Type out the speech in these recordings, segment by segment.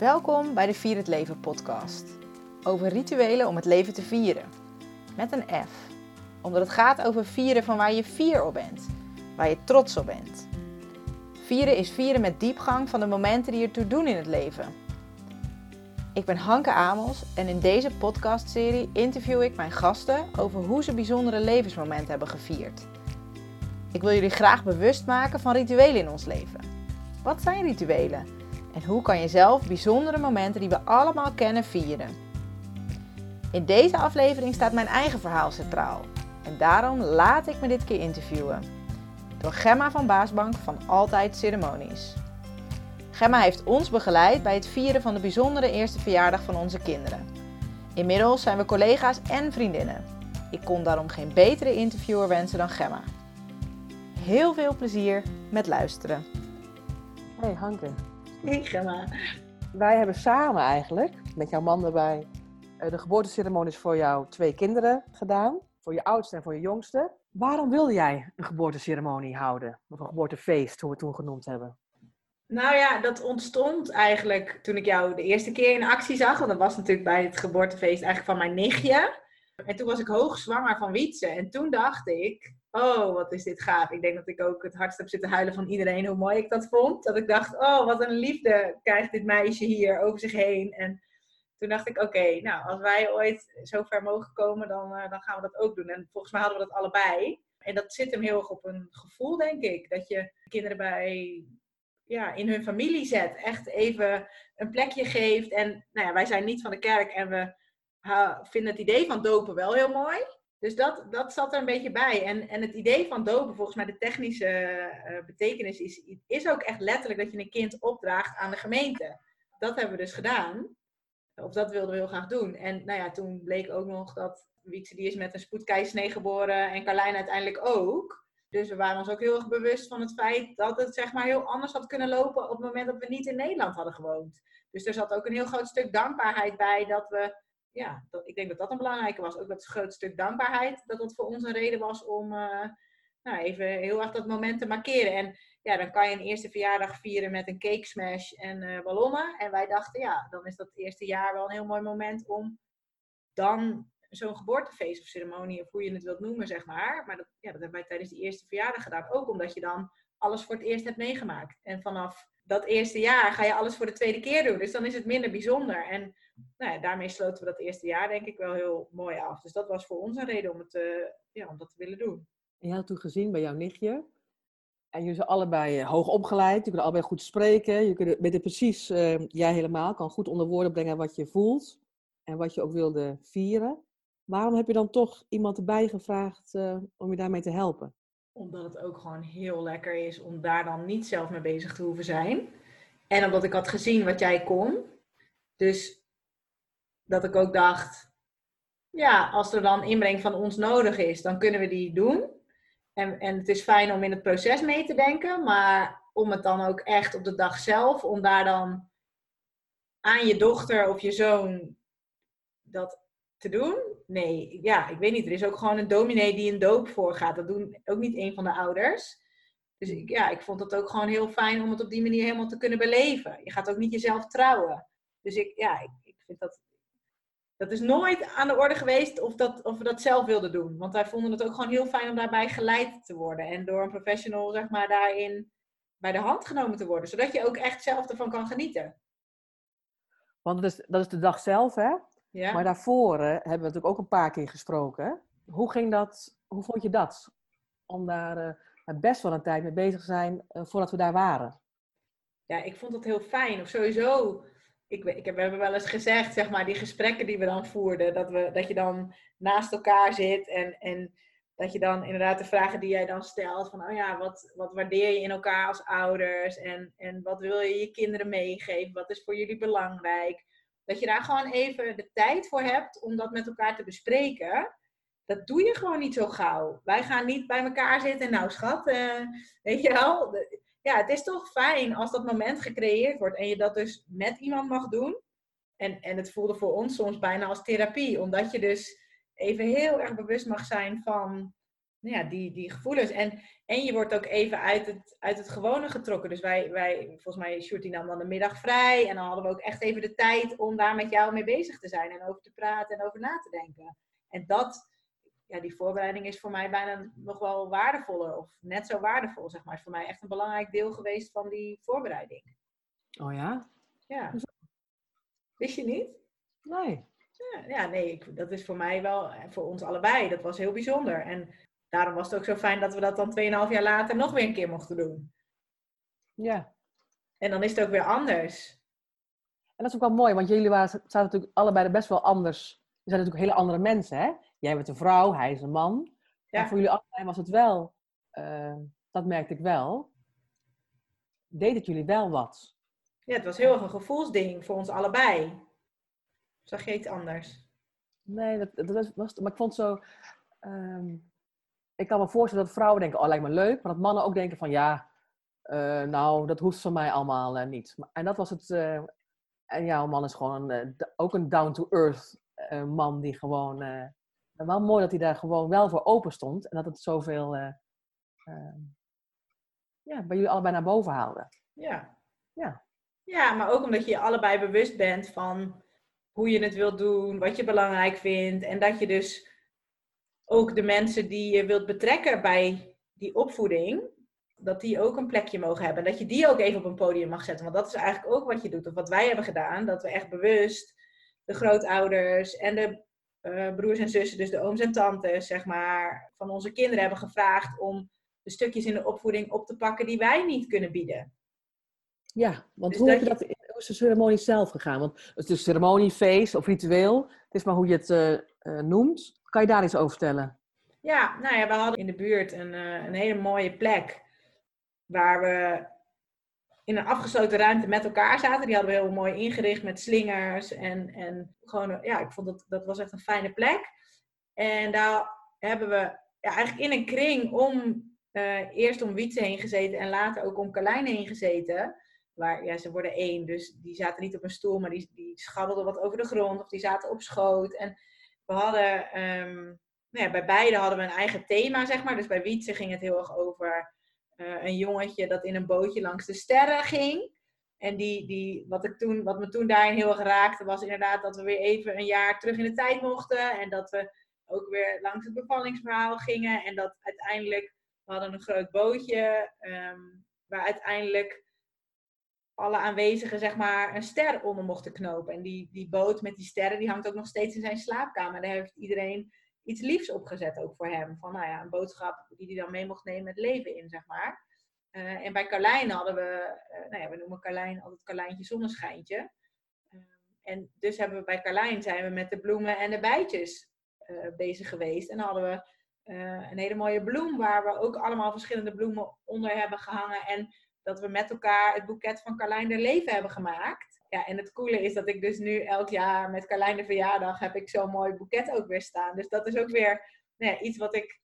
Welkom bij de Vier het Leven podcast. Over rituelen om het leven te vieren. Met een F. Omdat het gaat over vieren van waar je fier op bent. Waar je trots op bent. Vieren is vieren met diepgang van de momenten die ertoe doen in het leven. Ik ben Hanke Amels en in deze podcastserie interview ik mijn gasten over hoe ze bijzondere levensmomenten hebben gevierd. Ik wil jullie graag bewust maken van rituelen in ons leven. Wat zijn rituelen? En hoe kan je zelf bijzondere momenten die we allemaal kennen vieren? In deze aflevering staat mijn eigen verhaal centraal. En daarom laat ik me dit keer interviewen. Door Gemma van Baasbank van Altijd Ceremonies. Gemma heeft ons begeleid bij het vieren van de bijzondere eerste verjaardag van onze kinderen. Inmiddels zijn we collega's en vriendinnen. Ik kon daarom geen betere interviewer wensen dan Gemma. Heel veel plezier met luisteren. Hey Hanke, Wij hebben samen eigenlijk, met jouw man erbij, eh, de geboorteceremonies voor jouw twee kinderen gedaan. Voor je oudste en voor je jongste. Waarom wilde jij een geboorteceremonie houden? Of een geboortefeest, hoe we het toen genoemd hebben. Nou ja, dat ontstond eigenlijk toen ik jou de eerste keer in actie zag. Want dat was natuurlijk bij het geboortefeest eigenlijk van mijn nichtje. En toen was ik hoogzwanger van Wietse. En toen dacht ik, oh wat is dit gaaf. Ik denk dat ik ook het hardst heb zitten huilen van iedereen hoe mooi ik dat vond. Dat ik dacht, oh wat een liefde krijgt dit meisje hier over zich heen. En toen dacht ik, oké, nou als wij ooit zo ver mogen komen, dan, eh, dan gaan we dat ook doen. En volgens mij hadden we dat allebei. En dat zit hem heel erg op een gevoel, denk ik. Dat je kinderen bij ja, in hun familie zet. Echt even een plekje geeft. En nou ja, wij zijn niet van de kerk en we vinden het idee van dopen wel heel mooi. Dus dat, dat zat er een beetje bij. En, en het idee van dopen, volgens mij de technische eh, betekenis, is, is ook echt letterlijk dat je een kind opdraagt aan de gemeente. Dat hebben we dus gedaan. Of dat wilden we heel graag doen. En nou ja, toen bleek ook nog dat Wietse die is met een spoedkeizersnee geboren en Carlijn uiteindelijk ook. Dus we waren ons ook heel erg bewust van het feit dat het zeg maar heel anders had kunnen lopen op het moment dat we niet in Nederland hadden gewoond. Dus er zat ook een heel groot stuk dankbaarheid bij dat we, ja, dat, ik denk dat dat een belangrijke was. Ook dat groot stuk dankbaarheid, dat dat voor ons een reden was om uh, nou, even heel erg dat moment te markeren. En ja, dan kan je een eerste verjaardag vieren met een cake smash en uh, ballonnen. En wij dachten, ja, dan is dat eerste jaar wel een heel mooi moment om dan zo'n geboortefeest of ceremonie, of hoe je het wilt noemen, zeg maar. Maar dat, ja, dat hebben wij tijdens die eerste verjaardag gedaan. Ook omdat je dan alles voor het eerst hebt meegemaakt. En vanaf dat eerste jaar ga je alles voor de tweede keer doen. Dus dan is het minder bijzonder. En nou ja, daarmee sloten we dat eerste jaar denk ik wel heel mooi af. Dus dat was voor ons een reden om, het, uh, ja, om dat te willen doen. En je had toen gezien bij jouw nichtje. En jullie zijn allebei hoog opgeleid. Je kunt allebei goed spreken. Je kunt, het precies, uh, jij helemaal, kan goed onder woorden brengen wat je voelt. En wat je ook wilde vieren. Waarom heb je dan toch iemand erbij gevraagd uh, om je daarmee te helpen? Omdat het ook gewoon heel lekker is om daar dan niet zelf mee bezig te hoeven zijn. En omdat ik had gezien wat jij kon. Dus dat ik ook dacht, ja, als er dan inbreng van ons nodig is, dan kunnen we die doen. En, en het is fijn om in het proces mee te denken, maar om het dan ook echt op de dag zelf, om daar dan aan je dochter of je zoon dat te doen? Nee, ja, ik weet niet. Er is ook gewoon een dominee die een doop voorgaat. Dat doen ook niet een van de ouders. Dus ik, ja, ik vond het ook gewoon heel fijn om het op die manier helemaal te kunnen beleven. Je gaat ook niet jezelf trouwen. Dus ik, ja, ik, ik vind dat... Dat is nooit aan de orde geweest of, dat, of we dat zelf wilden doen. Want wij vonden het ook gewoon heel fijn om daarbij geleid te worden. En door een professional, zeg maar, daarin bij de hand genomen te worden. Zodat je ook echt zelf ervan kan genieten. Want dat is, dat is de dag zelf, hè? Ja. Maar daarvoor hebben we natuurlijk ook een paar keer gesproken. Hoe ging dat? Hoe vond je dat? Om daar uh, best wel een tijd mee bezig te zijn uh, voordat we daar waren. Ja, ik vond het heel fijn. Of sowieso, ik, ik heb, we hebben wel eens gezegd, zeg maar, die gesprekken die we dan voerden, dat, we, dat je dan naast elkaar zit en, en dat je dan inderdaad de vragen die jij dan stelt, van oh ja, wat, wat waardeer je in elkaar als ouders en, en wat wil je je kinderen meegeven, wat is voor jullie belangrijk. Dat je daar gewoon even de tijd voor hebt om dat met elkaar te bespreken. Dat doe je gewoon niet zo gauw. Wij gaan niet bij elkaar zitten en nou schat, weet je wel. Ja, het is toch fijn als dat moment gecreëerd wordt en je dat dus met iemand mag doen. En, en het voelde voor ons soms bijna als therapie. Omdat je dus even heel erg bewust mag zijn van ja, die, die gevoelens. En, en je wordt ook even uit het, uit het gewone getrokken. Dus wij, wij volgens mij, Sjoerd nam dan de middag vrij. En dan hadden we ook echt even de tijd om daar met jou mee bezig te zijn. En over te praten en over na te denken. En dat, ja, die voorbereiding is voor mij bijna nog wel waardevoller. Of net zo waardevol, zeg maar. Is voor mij echt een belangrijk deel geweest van die voorbereiding. Oh ja? Ja. Wist je niet? Nee. Ja, ja nee, ik, dat is voor mij wel, voor ons allebei, dat was heel bijzonder. En daarom was het ook zo fijn dat we dat dan 2,5 jaar later nog weer een keer mochten doen. Ja. En dan is het ook weer anders. En dat is ook wel mooi, want jullie waren, zaten natuurlijk allebei best wel anders. We zijn natuurlijk hele andere mensen, hè? Jij bent een vrouw, hij is een man. Ja. Maar voor jullie allebei was het wel, uh, dat merkte ik wel, deed het jullie wel wat. Ja, het was heel erg een gevoelsding voor ons allebei. Zag je iets anders? Nee, dat, dat was, maar ik vond zo. Um, ik kan me voorstellen dat vrouwen denken: oh, lijkt me leuk. Maar dat mannen ook denken: van ja, uh, nou, dat hoeft van mij allemaal uh, niet. En dat was het. Uh, en jouw man is gewoon een, ook een down-to-earth man die gewoon. wel mooi dat hij daar gewoon wel voor open stond. En dat het zoveel. Ja, bij jullie allebei naar boven haalde. Ja. Ja. Ja, maar ook omdat je je allebei bewust bent van hoe je het wilt doen, wat je belangrijk vindt. En dat je dus ook de mensen die je wilt betrekken bij die opvoeding, dat die ook een plekje mogen hebben. En dat je die ook even op een podium mag zetten. Want dat is eigenlijk ook wat je doet, of wat wij hebben gedaan. Dat we echt bewust de grootouders en de uh, broers en zussen, dus de ooms en tantes, zeg maar, van onze kinderen hebben gevraagd om de stukjes in de opvoeding op te pakken die wij niet kunnen bieden. Ja, want dus hoe, heb je dat, hoe is de ceremonie zelf gegaan? Want het is een ceremonie, feest of ritueel. Het is maar hoe je het uh, uh, noemt. Kan je daar iets over vertellen? Ja, nou ja, we hadden in de buurt een, uh, een hele mooie plek. Waar we in een afgesloten ruimte met elkaar zaten. Die hadden we heel mooi ingericht met slingers. En, en gewoon, ja, ik vond dat, dat was echt een fijne plek. En daar hebben we ja, eigenlijk in een kring om, eerst om Wietse heen gezeten en later ook om Carlijn heen gezeten. Waar, ja, ze worden één, dus die zaten niet op een stoel, maar die, die schabberden wat over de grond of die zaten op schoot. En we hadden, um, nou ja, bij beide hadden we een eigen thema, zeg maar. Dus bij Wietse ging het heel erg over uh, een jongetje dat in een bootje langs de sterren ging. En die, die, wat, ik toen, wat me toen daarin heel erg raakte, was inderdaad dat we weer even een jaar terug in de tijd mochten. En dat we ook weer langs het bevallingsverhaal gingen. En dat uiteindelijk, we hadden een groot bootje, um, waar uiteindelijk alle aanwezigen zeg maar een ster onder mochten knopen. En die, die boot met die sterren, die hangt ook nog steeds in zijn slaapkamer. Daar heeft iedereen iets liefs opgezet ook voor hem. Van nou ja, een boodschap die hij dan mee mocht nemen het leven in, zeg maar. Uh, en bij Carlijn hadden we, uh, nou ja, we noemen Carlijn altijd Carlijntje zonneschijntje. Uh, en dus hebben we bij Carlijn zijn we met de bloemen en de bijtjes bezig geweest. En dan hadden we een hele mooie bloem waar we ook allemaal verschillende bloemen onder hebben gehangen. En dat we met elkaar het boeket van Carlijn de Leven hebben gemaakt. Ja, en het coole is dat ik dus nu elk jaar met Carlijn de verjaardag heb ik zo'n mooi boeket ook weer staan. Dus dat is ook weer nou ja, iets wat ik...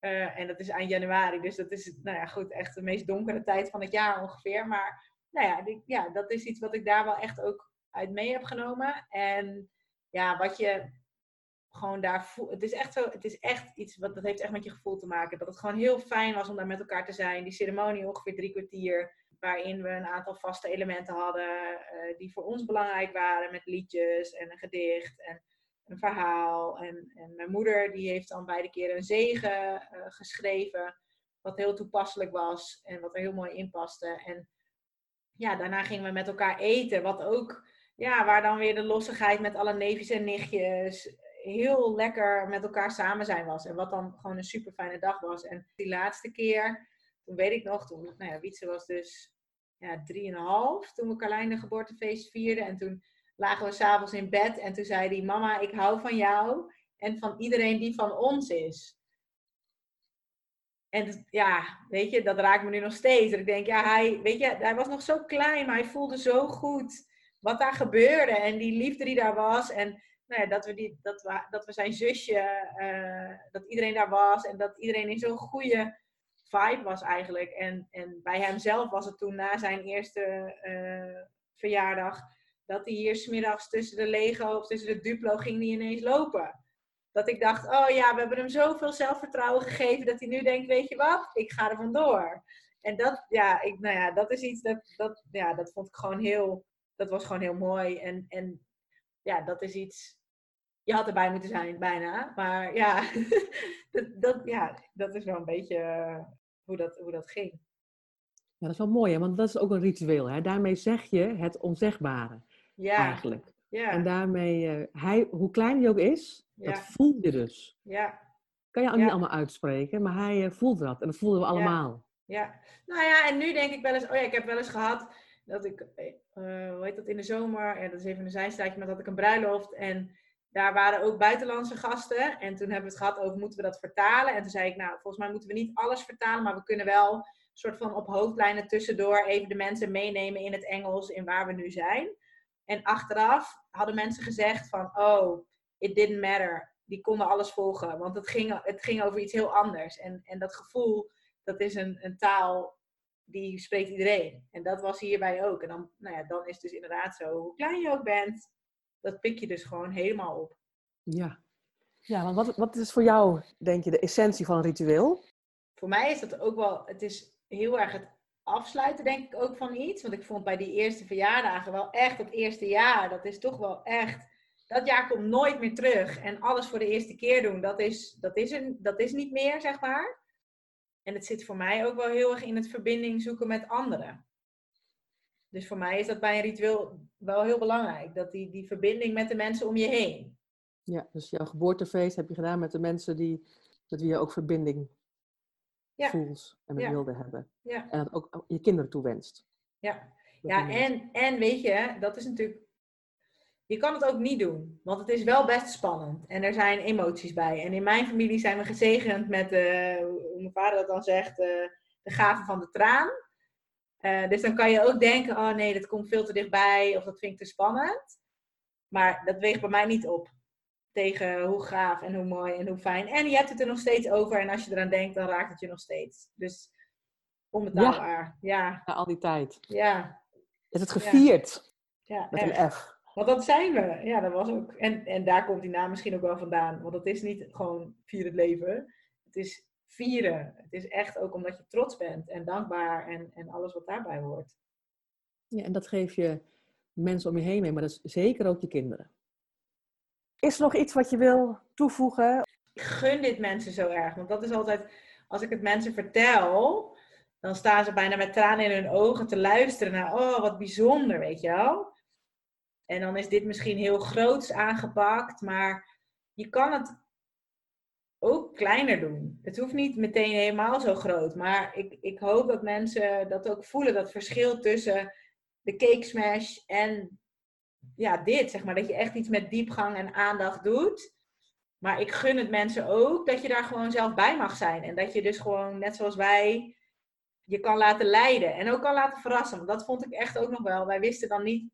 Uh, en dat is eind januari, dus dat is nou ja, goed, echt de meest donkere tijd van het jaar ongeveer. Maar nou ja, ja, dat is iets wat ik daar wel echt ook uit mee heb genomen. En ja, wat je gewoon daar. Het is echt zo, het is echt iets wat dat heeft echt met je gevoel te maken. Dat het gewoon heel fijn was om daar met elkaar te zijn. Die ceremonie ongeveer drie kwartier. Waarin we een aantal vaste elementen hadden uh, die voor ons belangrijk waren. Met liedjes en een gedicht en een verhaal. En, en mijn moeder die heeft dan beide keren een zegen uh, geschreven. Wat heel toepasselijk was en wat er heel mooi in paste. En ja, daarna gingen we met elkaar eten. Wat ook, ja, waar dan weer de lossigheid met alle neefjes en nichtjes heel lekker met elkaar samen zijn was. En wat dan gewoon een super fijne dag was. En die laatste keer, toen weet ik nog, toen, nou ja, Wietse was dus ja, drieënhalf toen we Carlijn de geboortefeest vierden. En toen lagen we s'avonds in bed en toen zei hij, mama, ik hou van jou en van iedereen die van ons is. En ja, weet je, dat raakt me nu nog steeds. ik denk, ja, hij, weet je, hij was nog zo klein, maar hij voelde zo goed wat daar gebeurde. En die liefde die daar was. En nou dat, we die, dat, dat we zijn zusje, uh, dat iedereen daar was en dat iedereen in zo'n goede vibe was eigenlijk. En, en bij hemzelf was het toen na zijn eerste uh, verjaardag, dat hij hier smiddags tussen de Lego of tussen de Duplo ging die ineens lopen. Dat ik dacht, oh ja, we hebben hem zoveel zelfvertrouwen gegeven dat hij nu denkt, weet je wat, ik ga er vandoor. En dat, ja, ik, nou ja, dat is iets dat, dat, ja, dat vond ik gewoon heel, dat was gewoon heel mooi. En, en ja, dat is iets, je had erbij moeten zijn, bijna. Maar ja, dat, dat, ja, dat is wel een beetje eh, hoe, dat, hoe dat ging. Ja, dat is wel mooi, hè? want dat is ook een ritueel. Hè? Daarmee zeg je het onzegbare, Ja, eigenlijk. ja, En daarmee, eh, hij, hoe klein hij ook is, dat voel je dus. ja. Kan je ook niet allemaal uitspreken, maar hij eh, voelt dat. En dat voelden we allemaal. Ja, nou ja, en nu denk ik wel eens, oh ja, ik heb wel eens gehad dat ik, hoe heet dat, in de zomer, ja, dat is even een zijstaatje, maar dat had ik een bruiloft en daar waren ook buitenlandse gasten. En toen hebben we het gehad over, moeten we dat vertalen? En toen zei ik, nou, volgens mij moeten we niet alles vertalen, maar we kunnen wel een soort van op hoofdlijnen tussendoor even de mensen meenemen in het Engels, in waar we nu zijn. En achteraf hadden mensen gezegd van, oh, it didn't matter. Die konden alles volgen, want het ging, het ging over iets heel anders. En, en dat gevoel, dat is een, een taal die spreekt iedereen. En dat was hierbij ook. En dan, nou ja, dan is het dus inderdaad zo, hoe klein je ook bent, dat pik je dus gewoon helemaal op. Ja. Ja, want wat, wat is voor jou, denk je, de essentie van een ritueel? Voor mij is dat ook wel, het is heel erg het afsluiten, denk ik ook van iets. Want ik vond bij die eerste verjaardagen wel echt het eerste jaar, dat is toch wel echt, dat jaar komt nooit meer terug. En alles voor de eerste keer doen, dat is, dat is, een, dat is niet meer, zeg maar. En het zit voor mij ook wel heel erg in het verbinding zoeken met anderen. Dus voor mij is dat bij een ritueel wel heel belangrijk. Dat die, die verbinding met de mensen om je heen. Ja, dus jouw geboortefeest heb je gedaan met de mensen die, met wie je ook verbinding Ja. voelt en met Ja. wilde hebben. Ja, En dat ook je kinderen toewenst. ja. Dat Ja, en, en weet je, dat is natuurlijk. Je kan het ook niet doen, want het is wel best spannend en er zijn emoties bij. En in mijn familie zijn we gezegend met, eh, hoe mijn vader dat dan zegt, eh, de gave van de traan. Eh, dus dan kan je ook denken, oh nee, dat komt veel te dichtbij of dat vind ik te spannend. Maar dat weegt bij mij niet op tegen hoe gaaf en hoe mooi en hoe fijn. En je hebt het er nog steeds over en als je eraan denkt, dan raakt het je nog steeds. Dus onbetaalbaar. Ja, Na al die tijd. ja, Is het gevierd ja. met echt. een F? Want dat zijn we. Ja, dat was ook. En, en daar komt die naam misschien ook wel vandaan. Want het is niet gewoon vier het leven. Het is vieren. Het is echt ook omdat je trots bent en dankbaar en, en alles wat daarbij hoort. Ja, en dat geef je mensen om je heen mee, maar dat is zeker ook je kinderen. Is er nog iets wat je wil toevoegen? Ik gun dit mensen zo erg. Want dat is altijd, als ik het mensen vertel, dan staan ze bijna met tranen in hun ogen te luisteren naar, oh, wat bijzonder, weet je wel. En dan is dit misschien heel groots aangepakt, maar je kan het ook kleiner doen. Het hoeft niet meteen helemaal zo groot, maar ik, ik hoop dat mensen dat ook voelen, dat verschil tussen de cake smash en ja, dit, zeg maar, dat je echt iets met diepgang en aandacht doet. Maar ik gun het mensen ook dat je daar gewoon zelf bij mag zijn. En dat je dus gewoon, net zoals wij, je kan laten leiden. En ook kan laten verrassen. Want dat vond ik echt ook nog wel. Wij wisten dan niet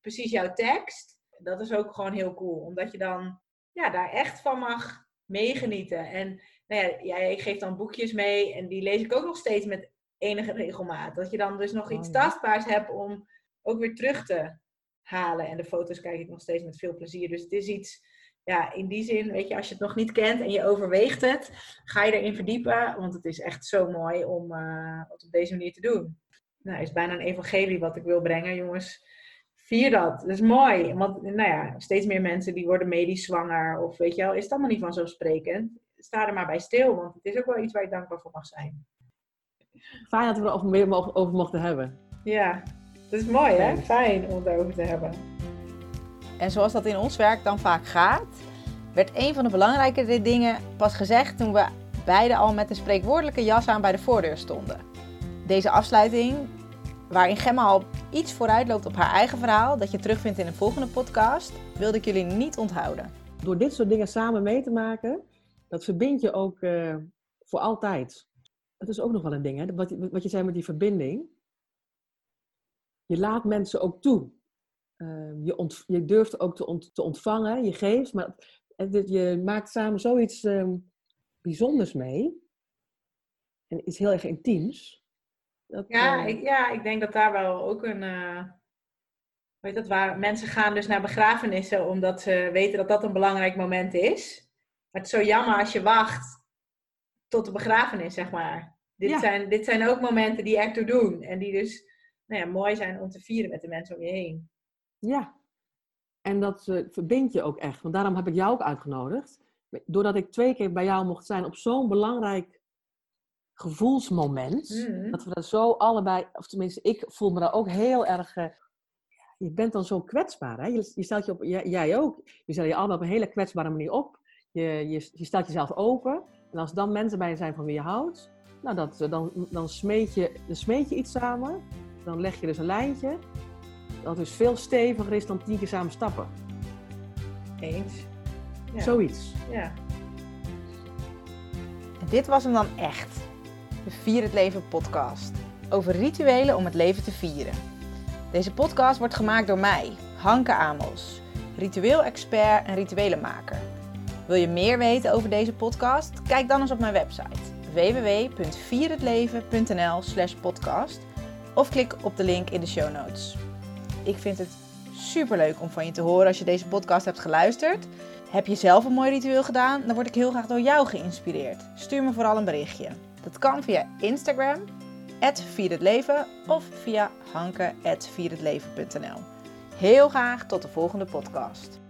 precies jouw tekst. Dat is ook gewoon heel cool. Omdat je dan ja, daar echt van mag meegenieten. En nou ja, jij geeft dan boekjes mee. En die lees ik ook nog steeds met enige regelmaat. Dat je dan dus nog Oh, iets tastbaars hebt om ook weer terug te halen. En de foto's kijk ik nog steeds met veel plezier. Dus het is iets ja, in die zin, weet je, als je het nog niet kent en je overweegt het, ga je erin verdiepen. Want het is echt zo mooi om eh, het op deze manier te doen. Nou, het is bijna een evangelie wat ik wil brengen, jongens. Vier dat. Dat is mooi. Want, nou ja, steeds meer mensen die worden medisch zwanger. Of weet je wel, is het allemaal niet vanzelfsprekend. Sta er maar bij stil, want het is ook wel iets waar je dankbaar voor mag zijn. Fijn dat we er over, meer mogen- over mochten hebben. Ja, dat is mooi hè? Fijn om het over te hebben. En zoals dat in ons werk dan vaak gaat, werd een van de belangrijke dingen pas gezegd toen we beide al met een spreekwoordelijke jas aan bij de voordeur stonden. Deze afsluiting, waarin Gemma al iets vooruit loopt op haar eigen verhaal, dat je terugvindt in een volgende podcast, wilde ik jullie niet onthouden. Door dit soort dingen samen mee te maken, dat verbindt je ook eh, voor altijd. Dat is ook nog wel een ding, hè? Wat, wat je zei met die verbinding. Je laat mensen ook toe. Eh, je, je durft ook te, te ontvangen, je geeft, maar je maakt samen zoiets ehm, bijzonders mee. En iets heel erg intiems. Dat, Ja, eh, ik, ja, ik denk dat daar wel ook een. eh, weet dat waar mensen gaan dus naar begrafenissen omdat ze weten dat dat een belangrijk moment is. het is zo jammer als je wacht tot de begrafenis, zeg maar. Dit, Ja. zijn, dit zijn ook momenten die ertoe doen. En die dus nou ja, mooi zijn om te vieren met de mensen om je heen. Ja. En dat eh, verbindt je ook echt. Want daarom heb ik jou ook uitgenodigd. Doordat ik twee keer bij jou mocht zijn op zo'n belangrijk gevoelsmoment. Mm. Dat we dat zo allebei, of tenminste, ik voel me daar ook heel erg. eh, je bent dan zo kwetsbaar. Hè? Je, je stelt je op, jij, jij ook. Je stelt je allemaal op een hele kwetsbare manier op. Je, je, je stelt jezelf open. En als dan mensen bij je zijn van wie je houdt, nou dat, eh, dan, dan, smeet je, dan smeet je iets samen. Dan leg je dus een lijntje. Dat dus veel steviger is dan tien keer samen stappen. Eens. Ja. Zoiets. Ja. En dit was hem dan echt. De Vier het Leven podcast. Over rituelen om het leven te vieren. Deze podcast wordt gemaakt door mij, Hanke Amos, ritueel-expert en rituelenmaker. Wil je meer weten over deze podcast? Kijk dan eens op mijn website www.vierhetleven.nl slash podcast of klik op de link in de show notes. Ik vind het superleuk om van je te horen als je deze podcast hebt geluisterd. Heb je zelf een mooi ritueel gedaan? Dan word ik heel graag door jou geïnspireerd. Stuur me vooral een berichtje. Dat kan via Instagram, @vierhetleven of via hanke.vierhetleven.nl. Heel graag tot de volgende podcast.